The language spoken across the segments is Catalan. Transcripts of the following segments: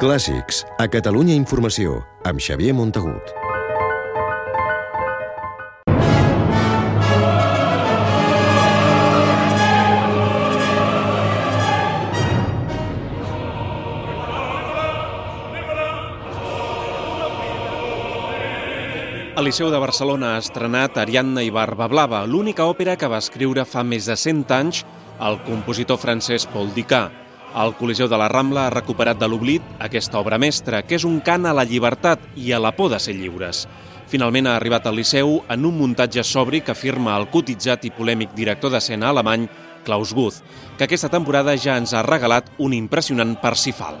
Clàssics, a Catalunya Informació, amb Xavier Montagut. El Liceu de Barcelona ha estrenat Ariadna i Barba Blava, l'única òpera que va escriure fa més de 100 anys el compositor francès Paul Dicà. El Coliseu de la Rambla ha recuperat de l'oblit aquesta obra mestra, que és un cant a la llibertat i a la por de ser lliures. Finalment ha arribat al Liceu en un muntatge sobri que afirma el cotitzat i polèmic director d'escena alemany Klaus Guth, que aquesta temporada ja ens ha regalat un impressionant Parsifal.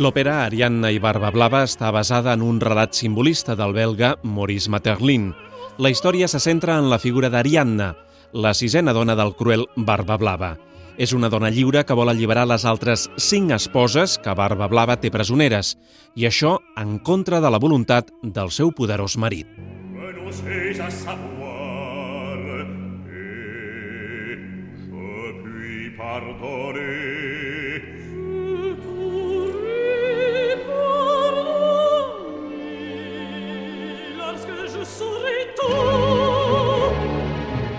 L'òpera Ariadna i Barba Blava està basada en un relat simbolista del belga Maurice Materlin. La història se centra en la figura d'Ariadna, la sisena dona del cruel Barba Blava. És una dona lliure que vol alliberar les altres cinc esposes que Barba Blava té presoneres, i això en contra de la voluntat del seu poderós marit. Pardonner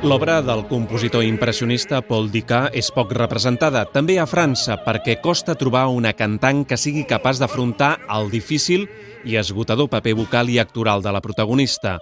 L'obra del compositor impressionista Paul Dicà és poc representada, també a França, perquè costa trobar una cantant que sigui capaç d'afrontar el difícil i esgotador paper vocal i actoral de la protagonista.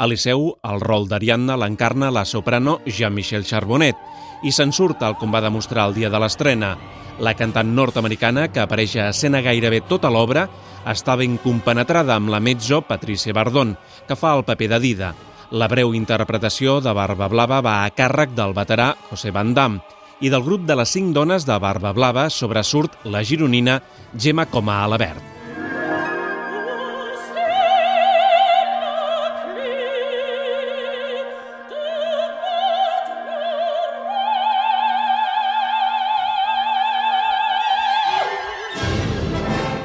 A Liceu, el rol d'Ariadna l'encarna la soprano Jean-Michel Charbonnet i se'n surt el com va demostrar el dia de l'estrena. La cantant nord-americana, que apareix a escena gairebé tota l'obra, està ben compenetrada amb la mezzo Patricia Bardon, que fa el paper de Dida. La breu interpretació de Barba Blava va a càrrec del veterà José Van Damme i del grup de les cinc dones de Barba Blava sobresurt la gironina Gemma Comà Alabert.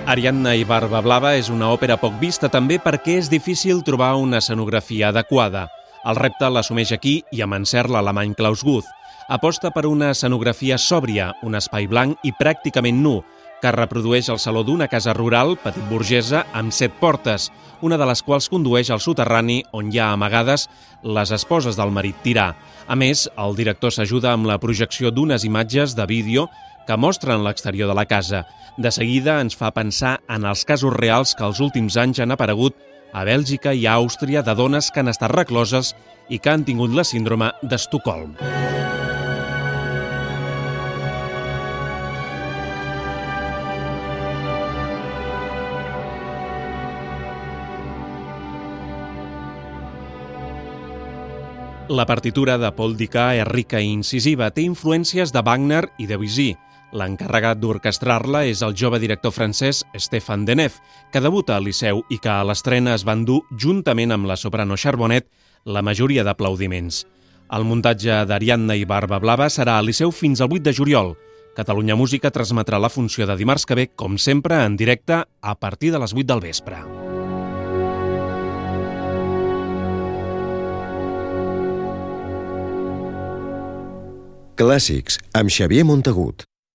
Ariadna i Barba Blava és una òpera poc vista també perquè és difícil trobar una escenografia adequada. El repte l'assumeix aquí i amb encert l'alemany Klaus Guth. Aposta per una escenografia sòbria, un espai blanc i pràcticament nu, que reprodueix el saló d'una casa rural, petit burgesa, amb set portes, una de les quals condueix al soterrani on hi ha amagades les esposes del marit tirà. A més, el director s'ajuda amb la projecció d'unes imatges de vídeo que mostren l'exterior de la casa. De seguida ens fa pensar en els casos reals que els últims anys han aparegut a Bèlgica i a Àustria de dones que han estat recloses i que han tingut la síndrome d'Estocolm. La partitura de Paul Dicà és rica i incisiva, té influències de Wagner i Debussy, L'encarregat d'orquestrar-la és el jove director francès Stéphane Deneuve, que debuta al Liceu i que a l'estrena es van dur, juntament amb la soprano Charbonnet, la majoria d'aplaudiments. El muntatge d'Ariadna i Barba Blava serà al Liceu fins al 8 de juliol. Catalunya Música transmetrà la funció de dimarts que ve, com sempre, en directe a partir de les 8 del vespre. Clàssics, amb Xavier Montagut.